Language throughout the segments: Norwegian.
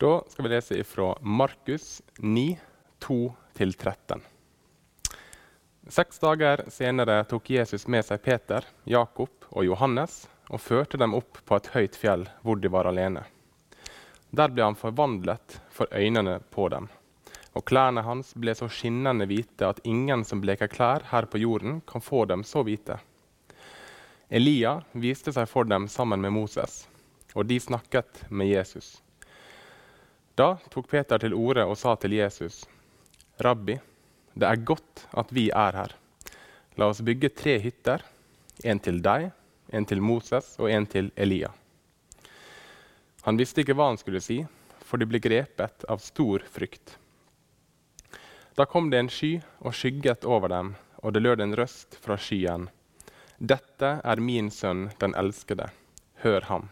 Da skal vi lese fra Markus 9, 2-13. Seks dager senere tok Jesus med seg Peter, Jakob og Johannes og førte dem opp på et høyt fjell hvor de var alene. Der ble han forvandlet for øynene på dem, og klærne hans ble så skinnende hvite at ingen som bleker klær her på jorden, kan få dem så hvite. Elia viste seg for dem sammen med Moses, og de snakket med Jesus. Da tok Peter til orde og sa til Jesus, 'Rabbi, det er godt at vi er her. La oss bygge tre hytter, en til deg, en til Moses og en til Elia. Han visste ikke hva han skulle si, for de ble grepet av stor frykt. Da kom det en sky og skygget over dem, og det lød en røst fra skyen. Dette er min sønn, den elskede. Hør ham.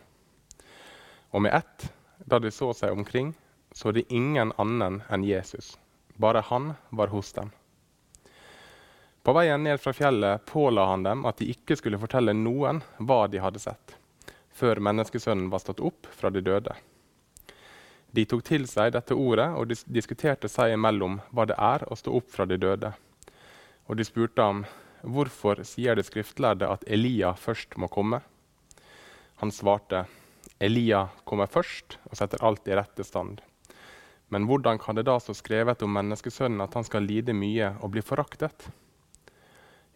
Og med ett, da de så seg omkring, så de ingen annen enn Jesus. Bare han var hos dem. På veien ned fra fjellet påla han dem at de ikke skulle fortelle noen hva de hadde sett, før menneskesønnen var stått opp fra de døde. De tok til seg dette ordet og dis diskuterte seg imellom hva det er å stå opp fra de døde. Og de spurte ham hvorfor sier de skriftlærde at Elia først må komme. Han svarte, Elia kommer først og setter alt i rette stand. Men hvordan kan det da stå skrevet om menneskesønnen at han skal lide mye og bli foraktet?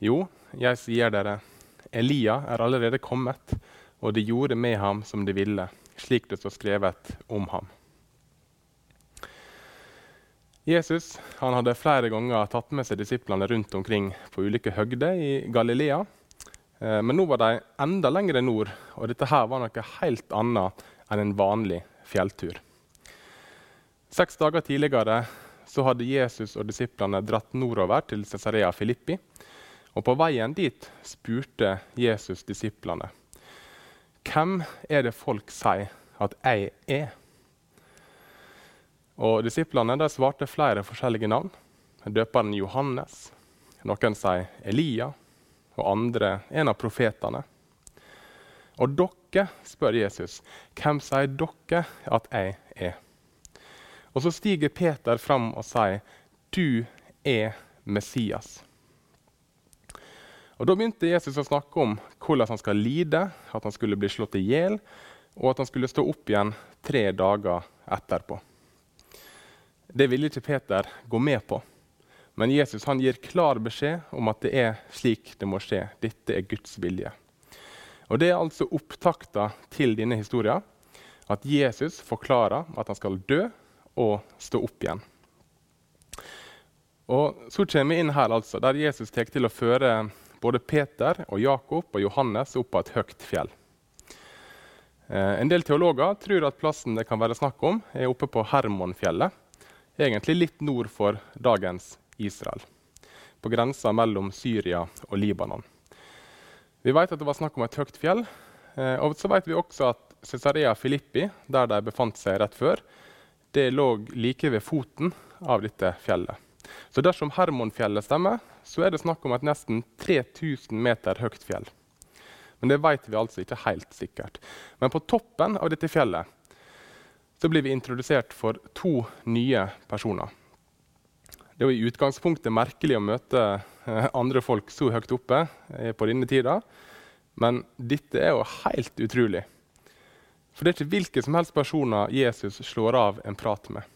Jo, jeg sier dere, Elia er allerede kommet, og de gjorde med ham som de ville, slik det står skrevet om ham. Jesus hadde flere ganger tatt med seg disiplene rundt omkring på ulike høgder i Galilea. Eh, men nå var de enda lenger nord, og dette her var noe helt annet enn en vanlig fjelltur. Seks dager tidligere hadde Jesus og disiplene dratt nordover til Cesarea Filippi og På veien dit spurte Jesus disiplene hvem er det folk sier at jeg er. Og Disiplene svarte flere forskjellige navn. Døperen Johannes. Noen sier Elia, og andre en av profetene. Og dere, spør Jesus, hvem sier dere at jeg er? Og Så stiger Peter fram og sier, du er Messias. Og Da begynte Jesus å snakke om hvordan han skal lide, at han skulle bli slått i hjel, og at han skulle stå opp igjen tre dager etterpå. Det ville ikke Peter gå med på, men Jesus han gir klar beskjed om at det er slik det må skje. Dette er Guds vilje. Og Det er altså opptakta til denne historien, at Jesus forklarer at han skal dø og stå opp igjen. Og Så kommer vi inn her altså, der Jesus tar til å føre både Peter, og Jakob og Johannes opp på et høyt fjell. Eh, en del teologer tror at plassen det kan være snakk om, er oppe på Hermonfjellet. Egentlig litt nord for dagens Israel, på grensa mellom Syria og Libanon. Vi vet at det var snakk om et høyt fjell. Eh, og så vet vi også at Cesarea Filippi, der de befant seg rett før, det lå like ved foten av dette fjellet. Så dersom Hermonfjellet stemmer, så er det snakk om et nesten 3000 meter høyt fjell. Men det vet vi altså ikke helt sikkert. Men på toppen av dette fjellet så blir vi introdusert for to nye personer. Det er i utgangspunktet merkelig å møte eh, andre folk så høyt oppe eh, på denne tida, men dette er jo helt utrolig. For det er ikke hvilke som helst personer Jesus slår av en prat med.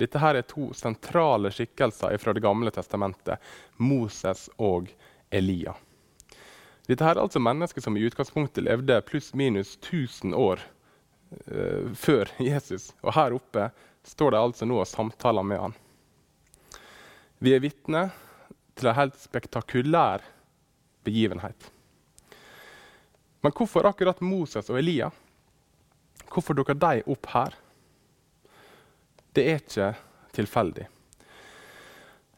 Dette her er to sentrale skikkelser fra Det gamle testamentet. Moses og Elia. Dette her er altså mennesker som i utgangspunktet levde pluss-minus 1000 år uh, før Jesus. Og her oppe står de altså nå og samtaler med han. Vi er vitne til en helt spektakulær begivenhet. Men hvorfor akkurat Moses og Elia? Hvorfor dukker de opp her? Det er ikke tilfeldig.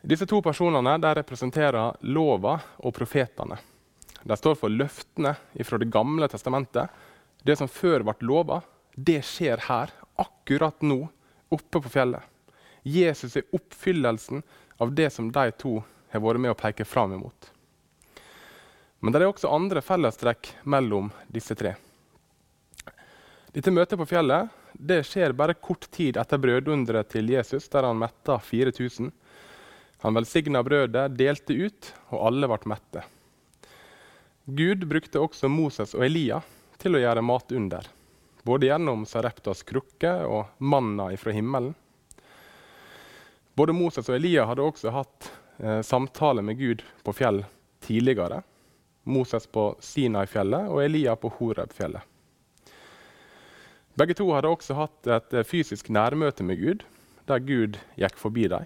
Disse to personene representerer lova og profetene. De står for løftene fra Det gamle testamentet. Det som før ble lova, det skjer her, akkurat nå, oppe på fjellet. Jesus er oppfyllelsen av det som de to har vært med å peke fram imot. Men det er også andre fellestrekk mellom disse tre. Dette møtet på fjellet det skjer bare kort tid etter brødunderet til Jesus, der han metta 4000. Han velsigna brødet, delte ut, og alle ble mette. Gud brukte også Moses og Elia til å gjøre matunder, både gjennom Sareptas krukke og manna ifra himmelen. Både Moses og Elia hadde også hatt eh, samtale med Gud på fjell tidligere. Moses på Sinai-fjellet og Elia på Horeb-fjellet. Begge to hadde også hatt et eh, fysisk nærmøte med Gud, der Gud gikk forbi dem.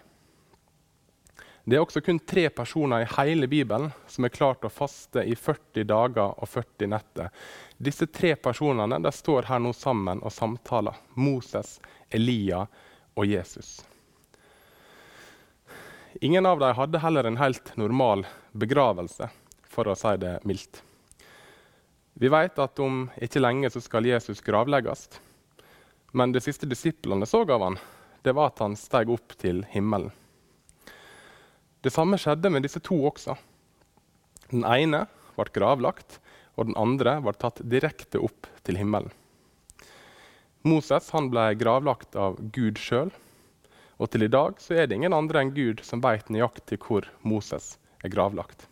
Det er også kun tre personer i hele Bibelen som er klart å faste i 40 dager og 40 netter. Disse tre personene de står her nå sammen og samtaler. Moses, Elia og Jesus. Ingen av dem hadde heller en helt normal begravelse, for å si det mildt. Vi vet at om ikke lenge så skal Jesus gravlegges. Men det siste disiplene så av han, det var at han steg opp til himmelen. Det samme skjedde med disse to også. Den ene ble gravlagt, og den andre ble tatt direkte opp til himmelen. Moses ble gravlagt av Gud sjøl, og til i dag er det ingen andre enn Gud som veit nøyaktig hvor Moses er gravlagt.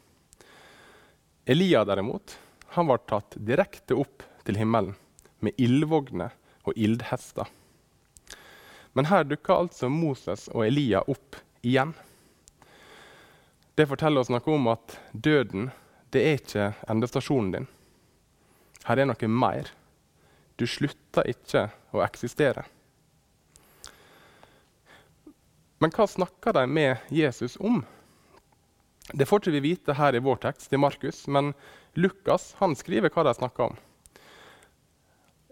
Elia derimot, han var tatt direkte opp til himmelen med ildvogner og ildhester. Men her dukker altså Moses og Elia opp igjen. Det forteller oss noe om at døden det er ikke endestasjonen din. Her er noe mer. Du slutter ikke å eksistere. Men hva snakker de med Jesus om? Det får ikke vi vite her i vår tekst, til Markus, men Lukas han skriver hva de snakker om.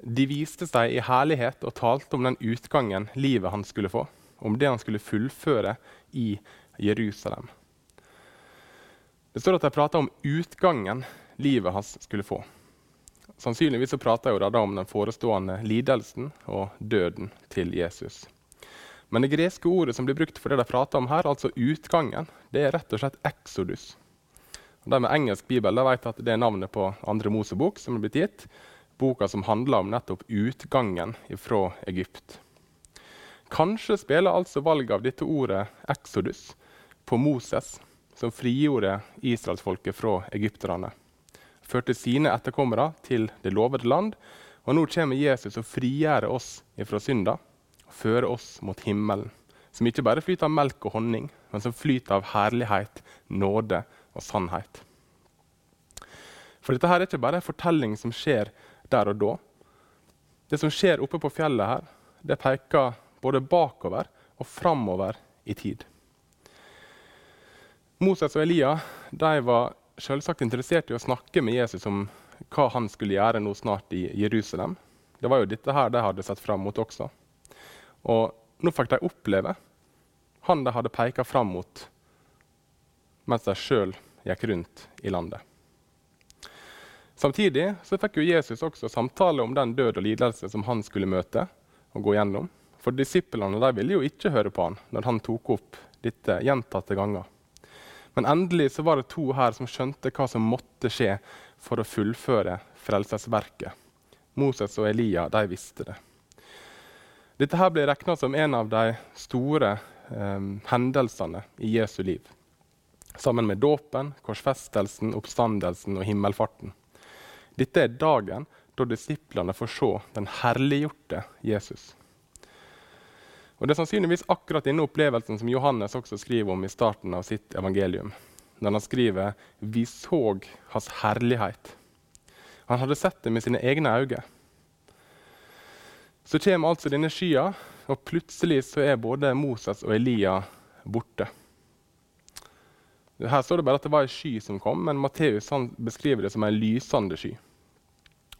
De viste seg i herlighet og talte om den utgangen livet han skulle få, om det han skulle fullføre i Jerusalem. Det står at de prata om utgangen livet hans skulle få. Sannsynligvis så prater de om den forestående lidelsen og døden til Jesus. Men det greske ordet som blir brukt for det de prater om her, altså utgangen, det er rett og slett exodus. Og de med engelsk bibel de vet at det er navnet på andre Mosebok som er blitt gitt boka som handler om nettopp utgangen fra Egypt. Kanskje spiller altså valget av dette ordet Exodus på Moses, som frigjorde israelsfolket fra egypterne. Førte sine etterkommere til det lovede land. Og nå kommer Jesus og frigjør oss fra synda og fører oss mot himmelen. Som ikke bare flyter av melk og honning, men som flyter av herlighet, nåde og sannhet. For dette her er ikke bare en fortelling som skjer der og da. Det som skjer oppe på fjellet her, det peker både bakover og framover i tid. Moses og Elia de var selvsagt interessert i å snakke med Jesus om hva han skulle gjøre nå snart i Jerusalem. Det var jo dette her de hadde sett fram mot også. Og nå fikk de oppleve han de hadde peka fram mot mens de sjøl gikk rundt i landet. Samtidig så fikk jo Jesus også samtale om den død og lidelse som han skulle møte og gå gjennom. For disiplene ville jo ikke høre på han når han tok opp dette gjentatte ganger. Men endelig så var det to her som skjønte hva som måtte skje for å fullføre frelsesverket. Moses og Elia de visste det. Dette her blir regna som en av de store eh, hendelsene i Jesu liv. Sammen med dåpen, korsfestelsen, oppstandelsen og himmelfarten. Dette er dagen da disiplene får se den herliggjorte Jesus. Og Det er sannsynligvis akkurat denne opplevelsen som Johannes også skriver om i starten av sitt evangelium. Når han skriver 'Vi såg hans herlighet'. Han hadde sett det med sine egne øyne. Så kommer altså denne skya, og plutselig så er både Moses og Elia borte. Her står det bare at det var ei sky som kom, men Matteus beskriver det som en lysende sky.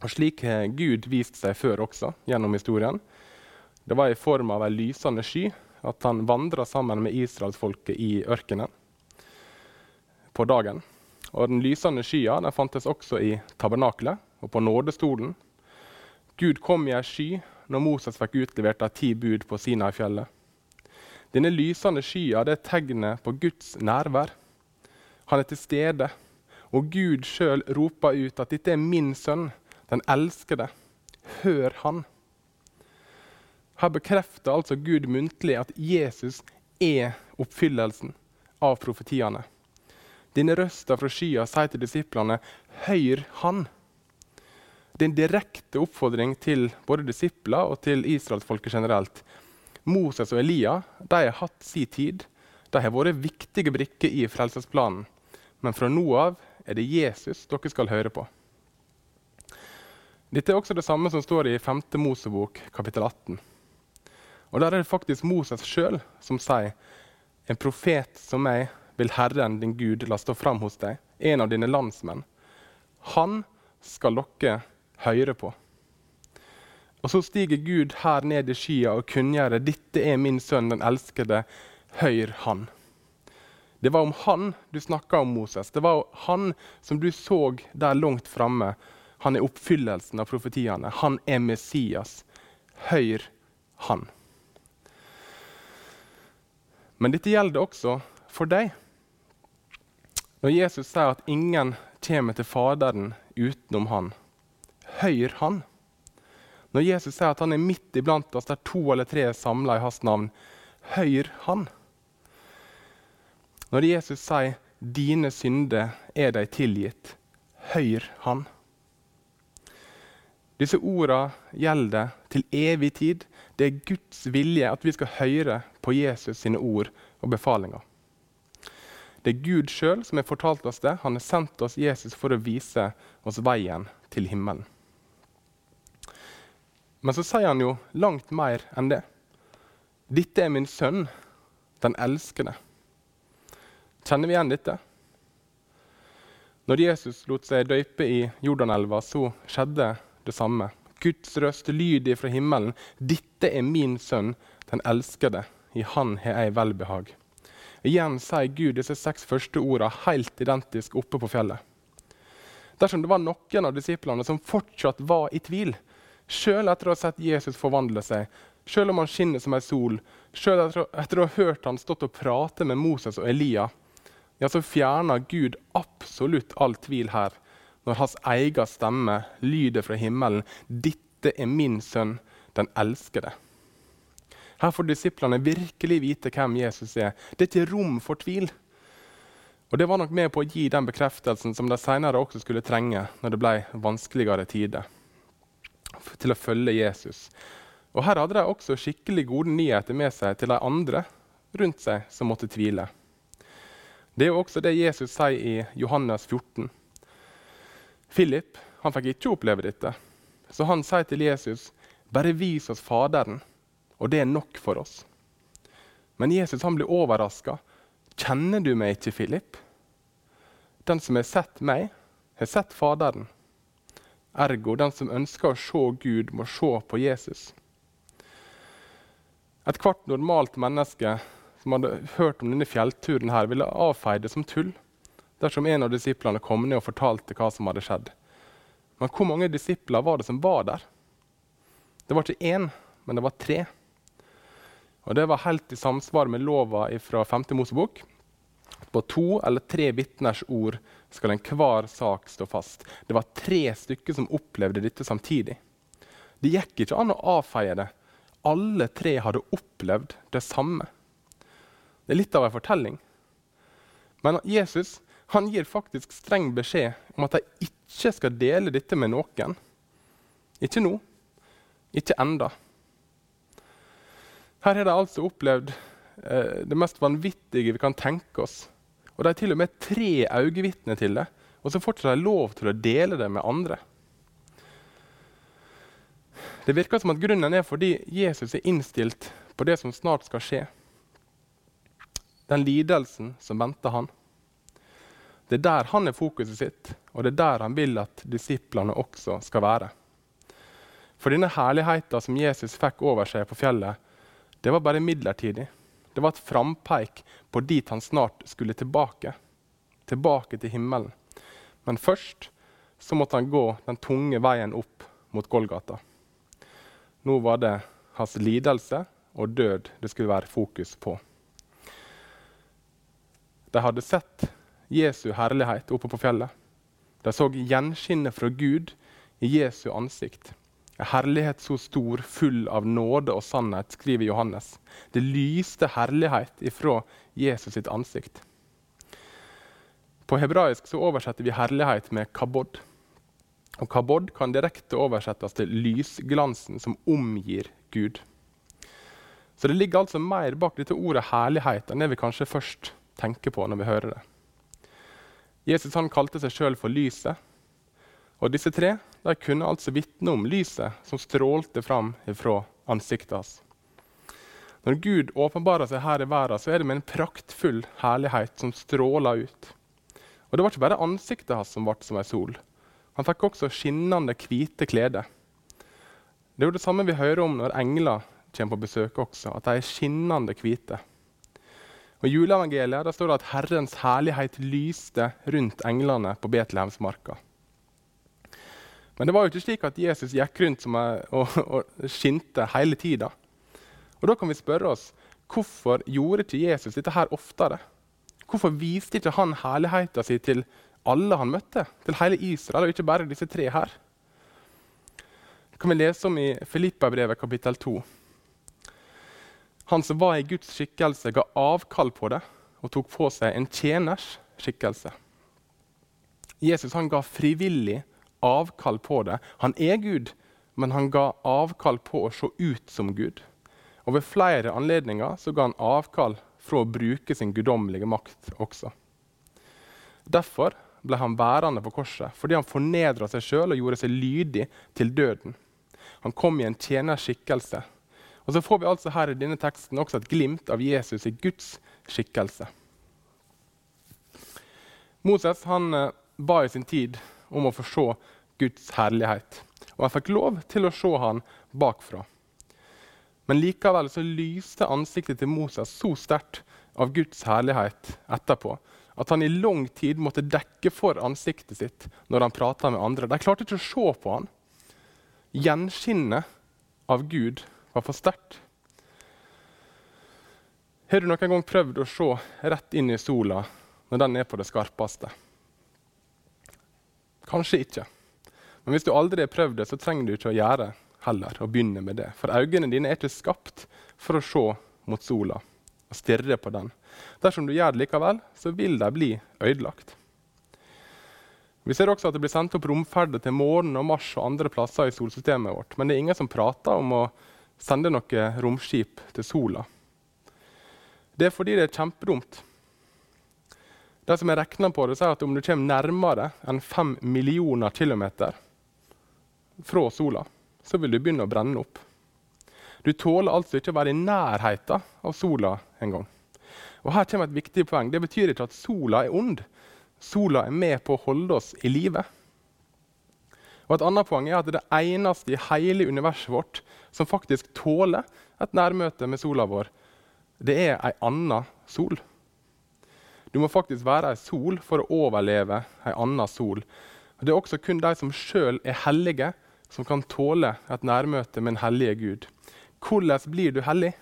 Og Slik har Gud vist seg før også, gjennom historien. Det var i form av ei lysende sky at han vandra sammen med israelsfolket i ørkenen på dagen. Og Den lysende skya den fantes også i tabernakelet og på nådestolen. Gud kom i ei sky når Moses fikk utlevert de ti bud på Sinai-fjellet. Denne lysende skya er tegnet på Guds nærvær. Han er til stede. Og Gud sjøl roper ut at 'dette er min sønn, den elskede. Hør han.' Her bekrefter altså Gud muntlig at Jesus er oppfyllelsen av profetiene. Denne røsta fra skya sier til disiplene 'Høyr Han'. Det er en direkte oppfordring til både disipler og til israelsfolket generelt. Moses og Elia de har hatt sin tid. De har vært viktige brikker i frelsesplanen. Men fra nå av er det Jesus dere skal høre på. Dette er også det samme som står i 5. Mosebok kapittel 18. Og Der er det faktisk Moses sjøl som sier en profet som meg vil Herren din Gud la stå fram hos deg, en av dine landsmenn. Han skal dere høre på. Og Så stiger Gud her ned i skya og kunngjør dette er min sønn, den elskede. Hør han. Det var om han du snakka om, Moses. Det var han som du så der langt framme. Han er oppfyllelsen av profetiene. Han er Messias. Hør han. Men dette gjelder også for deg. Når Jesus sier at ingen kommer til Faderen utenom han, hør han. Når Jesus sier at han er midt iblant oss der to eller tre er samla i hans navn, høyr han. Når Jesus sier 'dine synder er deg tilgitt', høyr han. Disse ordene gjelder til evig tid. Det er Guds vilje at vi skal høre på Jesus sine ord og befalinger. Det er Gud sjøl som har fortalt oss det. Han har sendt oss Jesus for å vise oss veien til himmelen. Men så sier han jo langt mer enn det. Dette er min sønn, den elskede. Kjenner vi igjen dette? Når Jesus lot seg døype i Jordanelva, så skjedde det samme. Guds røst lyd fra himmelen. Dette er min sønn, den elskede. I han har jeg velbehag. Igjen sier Gud disse seks første ordene helt identisk oppe på fjellet. Dersom det var noen av disiplene som fortsatt var i tvil, sjøl etter å ha sett Jesus forvandle seg, sjøl om han skinner som ei sol, sjøl etter, etter, å ha hørt han stått og prate med Moses og Elia, ja, så fjerner Gud absolutt all tvil her når hans egen stemme lyder fra himmelen 'Dette er min sønn, den elskede'. Her får disiplene virkelig vite hvem Jesus er. Det er ikke rom for tvil. Og Det var nok med på å gi den bekreftelsen som de senere også skulle trenge når det ble vanskeligere tider, til å følge Jesus. Og Her hadde de også skikkelig gode nyheter med seg til de andre rundt seg som måtte tvile. Det er jo også det Jesus sier i Johannes 14. Philip han fikk ikke oppleve dette, så han sier til Jesus, 'Bare vis oss Faderen, og det er nok for oss.' Men Jesus han blir overraska. 'Kjenner du meg ikke, Philip?' 'Den som har sett meg, har sett Faderen.' Ergo, den som ønsker å se Gud, må se på Jesus. Et hvert normalt menneske som hadde hørt om denne fjellturen, her, ville avfeie det som tull dersom en av disiplene kom ned og fortalte hva som hadde skjedd. Men hvor mange disipler var det som var der? Det var ikke én, men det var tre. Og Det var helt i samsvar med lova fra 5. Mosebok. På to eller tre vitners ord skal enhver sak stå fast. Det var tre stykker som opplevde dette samtidig. Det gikk ikke an å avfeie det. Alle tre hadde opplevd det samme. Det er litt av en fortelling. Men Jesus han gir faktisk streng beskjed om at de ikke skal dele dette med noen. Ikke nå, ikke enda. Her har de altså opplevd eh, det mest vanvittige vi kan tenke oss. Og de har til og med tre øyevitner til det, og så fortsatt de lov til å dele det med andre. Det virker som at grunnen er fordi Jesus er innstilt på det som snart skal skje. Den lidelsen som venter han. Det er der han er fokuset sitt, og det er der han vil at disiplene også skal være. For denne herligheten som Jesus fikk over seg på fjellet, det var bare midlertidig. Det var et frampeik på dit han snart skulle tilbake. Tilbake til himmelen. Men først så måtte han gå den tunge veien opp mot Golgata. Nå var det hans lidelse og død det skulle være fokus på. De hadde sett Jesu herlighet oppe på fjellet. De så gjenskinnet fra Gud i Jesu ansikt. En herlighet så stor, full av nåde og sannhet, skriver Johannes. Det lyste herlighet ifra Jesus sitt ansikt. På hebraisk så oversetter vi herlighet med kabod. Og kabod kan direkte oversettes til lysglansen som omgir Gud. Så det ligger altså mer bak dette ordet herlighet enn det vi kanskje først tenker på når vi hører det. Jesus han kalte seg sjøl for lyset. Og disse tre de kunne altså vitne om lyset som strålte fram fra ansiktet hans. Når Gud åpenbarer seg her i verden, så er det med en praktfull herlighet som stråler ut. Og Det var ikke bare ansiktet hans som ble som ei sol. Han fikk også skinnende hvite klede. Det er jo det samme vi hører om når engler kommer på besøk også, at de er skinnende hvite. Og I juleevangeliet står det at Herrens herlighet lyste rundt englene på Betlehemsmarka. Men det var jo ikke slik at Jesus gikk rundt og, og, og skinte hele tida. Og da kan vi spørre oss hvorfor gjorde ikke Jesus dette her oftere? Hvorfor viste ikke han herligheten sin til alle han møtte? Til hele Israel, og ikke bare disse tre her? Det kan vi lese om i Filippabrevet kapittel 2. Han som var i Guds skikkelse, ga avkall på det og tok på seg en tjeners skikkelse. Jesus han ga frivillig avkall på det. Han er Gud, men han ga avkall på å se ut som Gud. Og Ved flere anledninger så ga han avkall fra å bruke sin guddommelige makt også. Derfor ble han værende på korset, fordi han fornedra seg sjøl og gjorde seg lydig til døden. Han kom i en tjeners skikkelse. Og så får vi altså her i denne teksten også et glimt av Jesus i Guds skikkelse. Moses han eh, ba i sin tid om å få se Guds herlighet. Og jeg fikk lov til å se han bakfra. Men likevel så lyste ansiktet til Moses så sterkt av Guds herlighet etterpå at han i lang tid måtte dekke for ansiktet sitt når han prata med andre. De klarte ikke å se på han. Gjenskinnet av Gud var for sterkt. Har du noen gang prøvd å se rett inn i sola når den er på det skarpeste? Kanskje ikke. Men hvis du aldri har prøvd det, så trenger du ikke å gjøre heller å begynne med det. For øynene dine er ikke skapt for å se mot sola og stirre på den. Dersom du gjør det likevel, så vil de bli ødelagt. Vi ser også at det blir sendt opp romferder til månen og Mars og andre plasser i solsystemet vårt. Men det er ingen som prater om å sende noe romskip til sola. Det er fordi det er kjempedumt. De som jeg regna på det, sier at om du kommer nærmere enn 5 millioner kilometer fra sola, så vil du begynne å brenne opp. Du tåler altså ikke å være i nærheten av sola engang. Og her kommer et viktig poeng. Det betyr ikke at sola er ond. Sola er med på å holde oss i live. Og Et annet poeng er at det det eneste i hele universet vårt som faktisk tåler et nærmøte med sola vår, det er ei anna sol. Du må faktisk være ei sol for å overleve ei anna sol. Det er også kun de som sjøl er hellige, som kan tåle et nærmøte med en hellige Gud. Hvordan blir du hellig?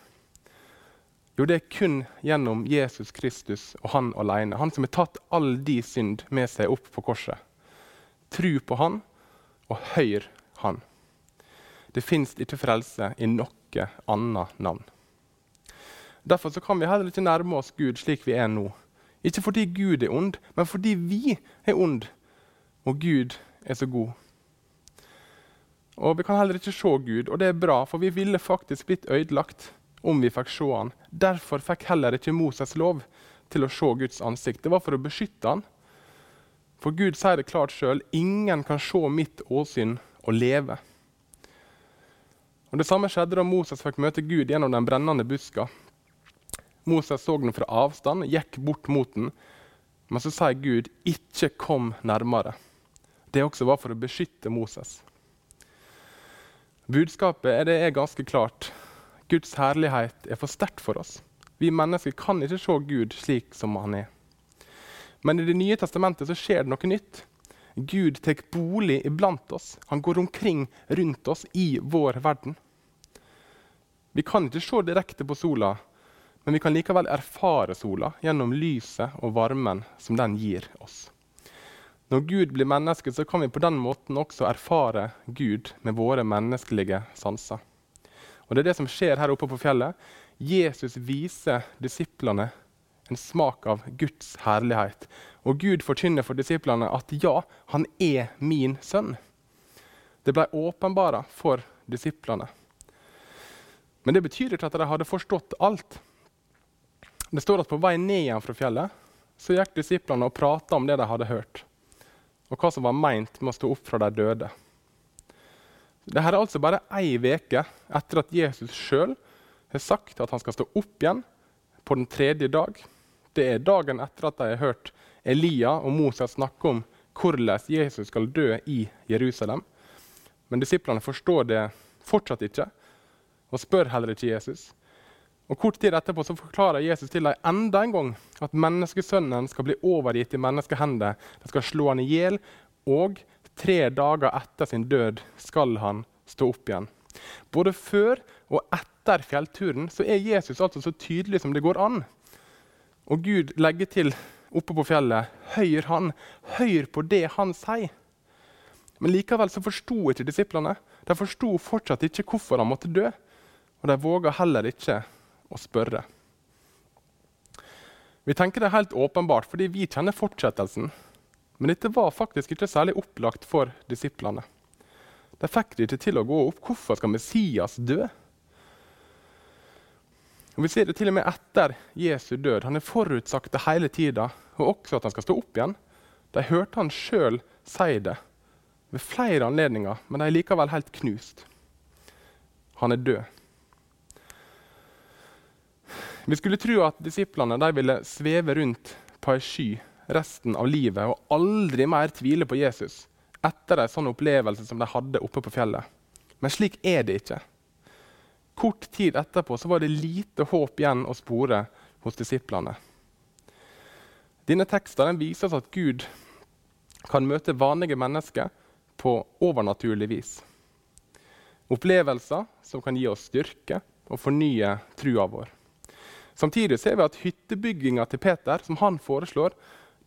Jo, det er kun gjennom Jesus Kristus og han alene. Han som har tatt all de synd med seg opp på korset. Tru på han og høyr han. Det fins ikke frelse i noe annet navn. Derfor kan vi heller ikke nærme oss Gud slik vi er nå. Ikke fordi Gud er ond, men fordi vi er ond, og Gud er så god. Og Vi kan heller ikke se Gud, og det er bra, for vi ville faktisk blitt ødelagt om vi fikk se han. Derfor fikk heller ikke Moses lov til å se Guds ansikt. Det var for å beskytte han. For Gud sier det klart sjøl ingen kan se mitt åsyn og leve. Og Det samme skjedde da Moses fikk møte Gud gjennom den brennende buska. Moses så den fra avstand, gikk bort mot den, men så sier Gud, 'Ikke kom nærmere'. Det også var for å beskytte Moses. Budskapet er det er ganske klart. Guds herlighet er for sterkt for oss. Vi mennesker kan ikke se Gud slik som han er. Men i Det nye testamentet så skjer det noe nytt. Gud tar bolig iblant oss. Han går omkring rundt oss i vår verden. Vi kan ikke se direkte på sola, men vi kan likevel erfare sola gjennom lyset og varmen som den gir oss. Når Gud blir menneske, så kan vi på den måten også erfare Gud med våre menneskelige sanser. Og Det er det som skjer her oppe på fjellet. Jesus viser disiplene en smak av Guds herlighet. Og Gud forkynner for disiplene at ja, han er min sønn. Det ble åpenbara for disiplene. Men det betyr ikke at de hadde forstått alt. Det står at på vei ned igjen fra fjellet så gikk disiplene og prata om det de hadde hørt, og hva som var meint med å stå opp fra de døde. Dette er altså bare ei uke etter at Jesus sjøl har sagt at han skal stå opp igjen på den tredje dag. Det er dagen etter at de har hørt Elia og Moses snakke om hvordan Jesus skal dø i Jerusalem. Men disiplene forstår det fortsatt ikke og spør heller ikke Jesus. Og Kort tid etterpå så forklarer Jesus til dem enda en gang at menneskesønnen skal bli overgitt i menneskehender. De skal slå han i hjel, og tre dager etter sin død skal han stå opp igjen. Både før og etter fjellturen så er Jesus altså så tydelig som det går an. Og Gud legger til oppe på fjellet høyr han, høyr på det han sier. Men likevel så forsto ikke disiplene. De forsto fortsatt ikke hvorfor han måtte dø. Og de våga heller ikke å spørre. Vi tenker det helt åpenbart fordi vi kjenner fortsettelsen. Men dette var faktisk ikke særlig opplagt for disiplene. De fikk det ikke til å gå opp. Hvorfor skal Messias dø? Og Vi ser det til og med etter Jesu død. Han er forutsagt det hele tida, og også at han skal stå opp igjen. De hørte han sjøl si det ved flere anledninger, men de er likevel helt knust. Han er død. Vi skulle tro at disiplene ville sveve rundt på ei sky resten av livet og aldri mer tvile på Jesus etter en sånn opplevelse som de hadde oppe på fjellet. Men slik er det ikke. Kort tid etterpå var det lite håp igjen å spore hos disiplene. Denne teksten viser oss at Gud kan møte vanlige mennesker på overnaturlig vis. Opplevelser som kan gi oss styrke og fornye trua vår. Samtidig ser vi at hyttebygginga til Peter, som han foreslår,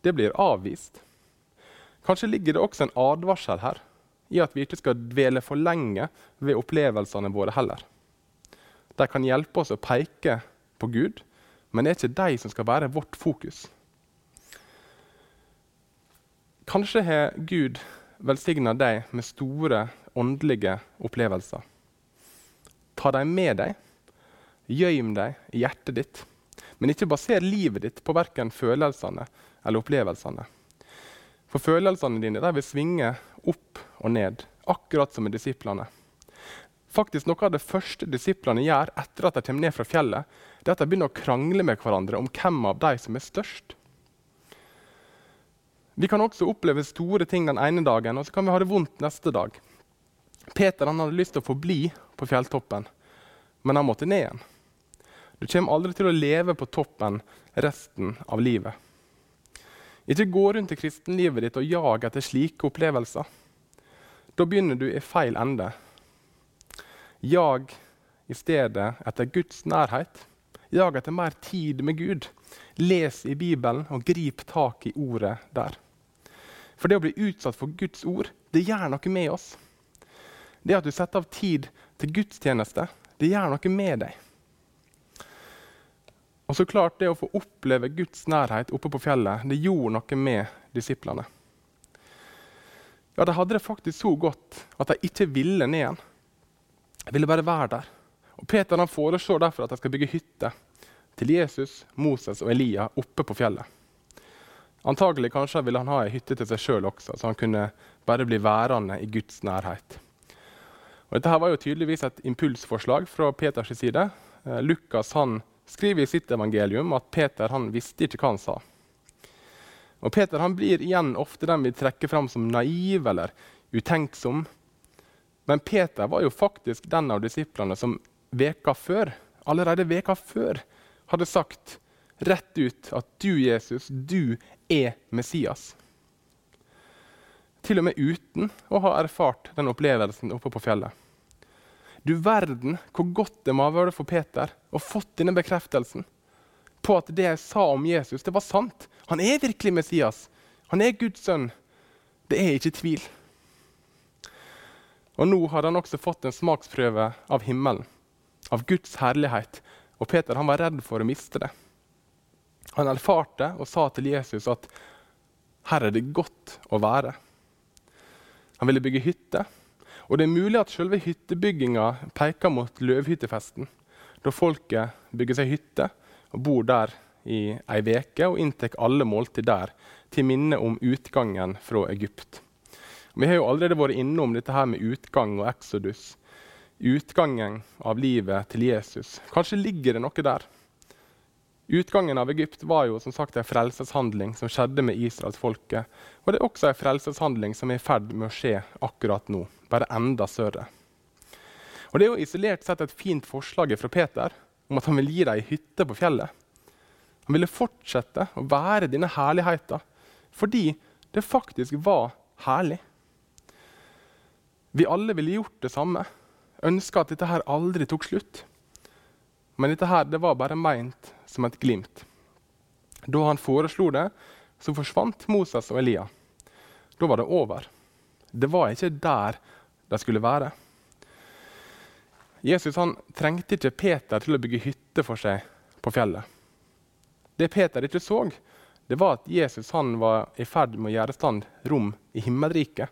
det blir avvist. Kanskje ligger det også en advarsel her, i at vi ikke skal dvele for lenge ved opplevelsene våre heller. De kan hjelpe oss å peke på Gud, men det er ikke de som skal være vårt fokus. Kanskje har Gud velsigna deg med store åndelige opplevelser. Ta dem med deg Gjem deg i hjertet ditt. Men ikke baser livet ditt på verken følelsene eller opplevelsene. For følelsene dine vil svinge opp og ned, akkurat som med disiplene. Faktisk Noe av det første disiplene gjør etter at de kommer ned fra fjellet, det er at de begynner å krangle med hverandre om hvem av de som er størst. Vi kan også oppleve store ting den ene dagen, og så kan vi ha det vondt neste dag. Peter hadde lyst til å forbli på fjelltoppen, men han måtte ned igjen. Du kommer aldri til å leve på toppen resten av livet. Ikke gå rundt i kristenlivet ditt og jag etter slike opplevelser. Da begynner du i feil ende. Jag i stedet etter Guds nærhet. Jag etter mer tid med Gud. Les i Bibelen og grip tak i ordet der. For det å bli utsatt for Guds ord, det gjør noe med oss. Det at du setter av tid til gudstjeneste, det gjør noe med deg. Og så klart Det å få oppleve Guds nærhet oppe på fjellet det gjorde noe med disiplene. Ja, De hadde det faktisk så godt at de ikke ville ned igjen. De ville bare være der. Og Peter han foreslår derfor at de skal bygge hytte til Jesus, Moses og Elia oppe på fjellet. Antagelig kanskje ville han ha ei hytte til seg sjøl også, så han kunne bare bli værende i Guds nærhet. Og dette her var jo tydeligvis et impulsforslag fra Peters side. Eh, Lukas han skriver i sitt evangelium at Peter han visste ikke hva han sa. Og Peter han blir igjen ofte den vi trekker fram som naiv eller utenksom. Men Peter var jo faktisk den av disiplene som veka før, allerede veka før hadde sagt rett ut at du, Jesus, du er Messias. Til og med uten å ha erfart den opplevelsen oppe på fjellet. Du verden hvor godt det må ha vært for Peter å fått denne bekreftelsen på at det jeg sa om Jesus, det var sant. Han er virkelig Messias. Han er Guds sønn. Det er ikke tvil. Og nå har han også fått en smaksprøve av himmelen, av Guds herlighet. Og Peter han var redd for å miste det. Han erfarte og sa til Jesus at her er det godt å være. Han ville bygge hytte. Og det er mulig at selve hyttebygginga peker mot løvhyttefesten, da folket bygger seg hytte og bor der i ei veke og inntar alle måltid der, til minne om utgangen fra Egypt. Vi har jo allerede vært innom dette her med utgang og exodus. Utgangen av livet til Jesus. Kanskje ligger det noe der. Utgangen av Egypt var jo som sagt en frelseshandling som skjedde med israelsfolket. Og det er også en frelseshandling som er i ferd med å skje akkurat nå, bare enda større. Og Det er jo isolert sett et fint forslag fra Peter om at han vil gi dem ei hytte på fjellet. Han ville fortsette å være denne herligheten fordi det faktisk var herlig. Vi alle ville gjort det samme, ønska at dette her aldri tok slutt. Men dette her, det var bare meint som et glimt. Da han foreslo det, så forsvant Moses og Elia. Da var det over. Det var ikke der de skulle være. Jesus trengte ikke Peter til å bygge hytte for seg på fjellet. Det Peter ikke så, det var at Jesus var i ferd med å gjøre stand rom i himmelriket.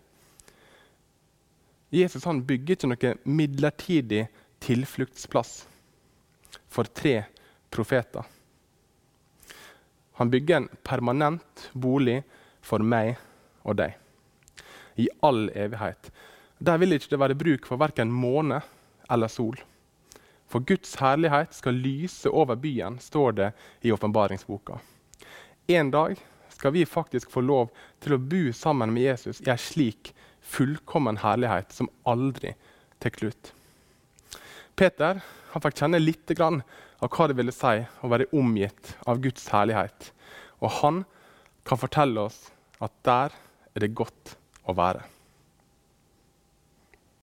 Jesus bygger ikke noe midlertidig tilfluktsplass for tre profeter. Han bygger en permanent bolig for meg og deg. I all evighet. Der vil ikke det være bruk for verken måne eller sol. For Guds herlighet skal lyse over byen, står det i åpenbaringsboka. En dag skal vi faktisk få lov til å bo sammen med Jesus i en slik fullkommen herlighet som aldri tar slutt. Peter han fikk kjenne litt av hva det ville si å være omgitt av Guds herlighet. Og han kan fortelle oss at der er det godt å være.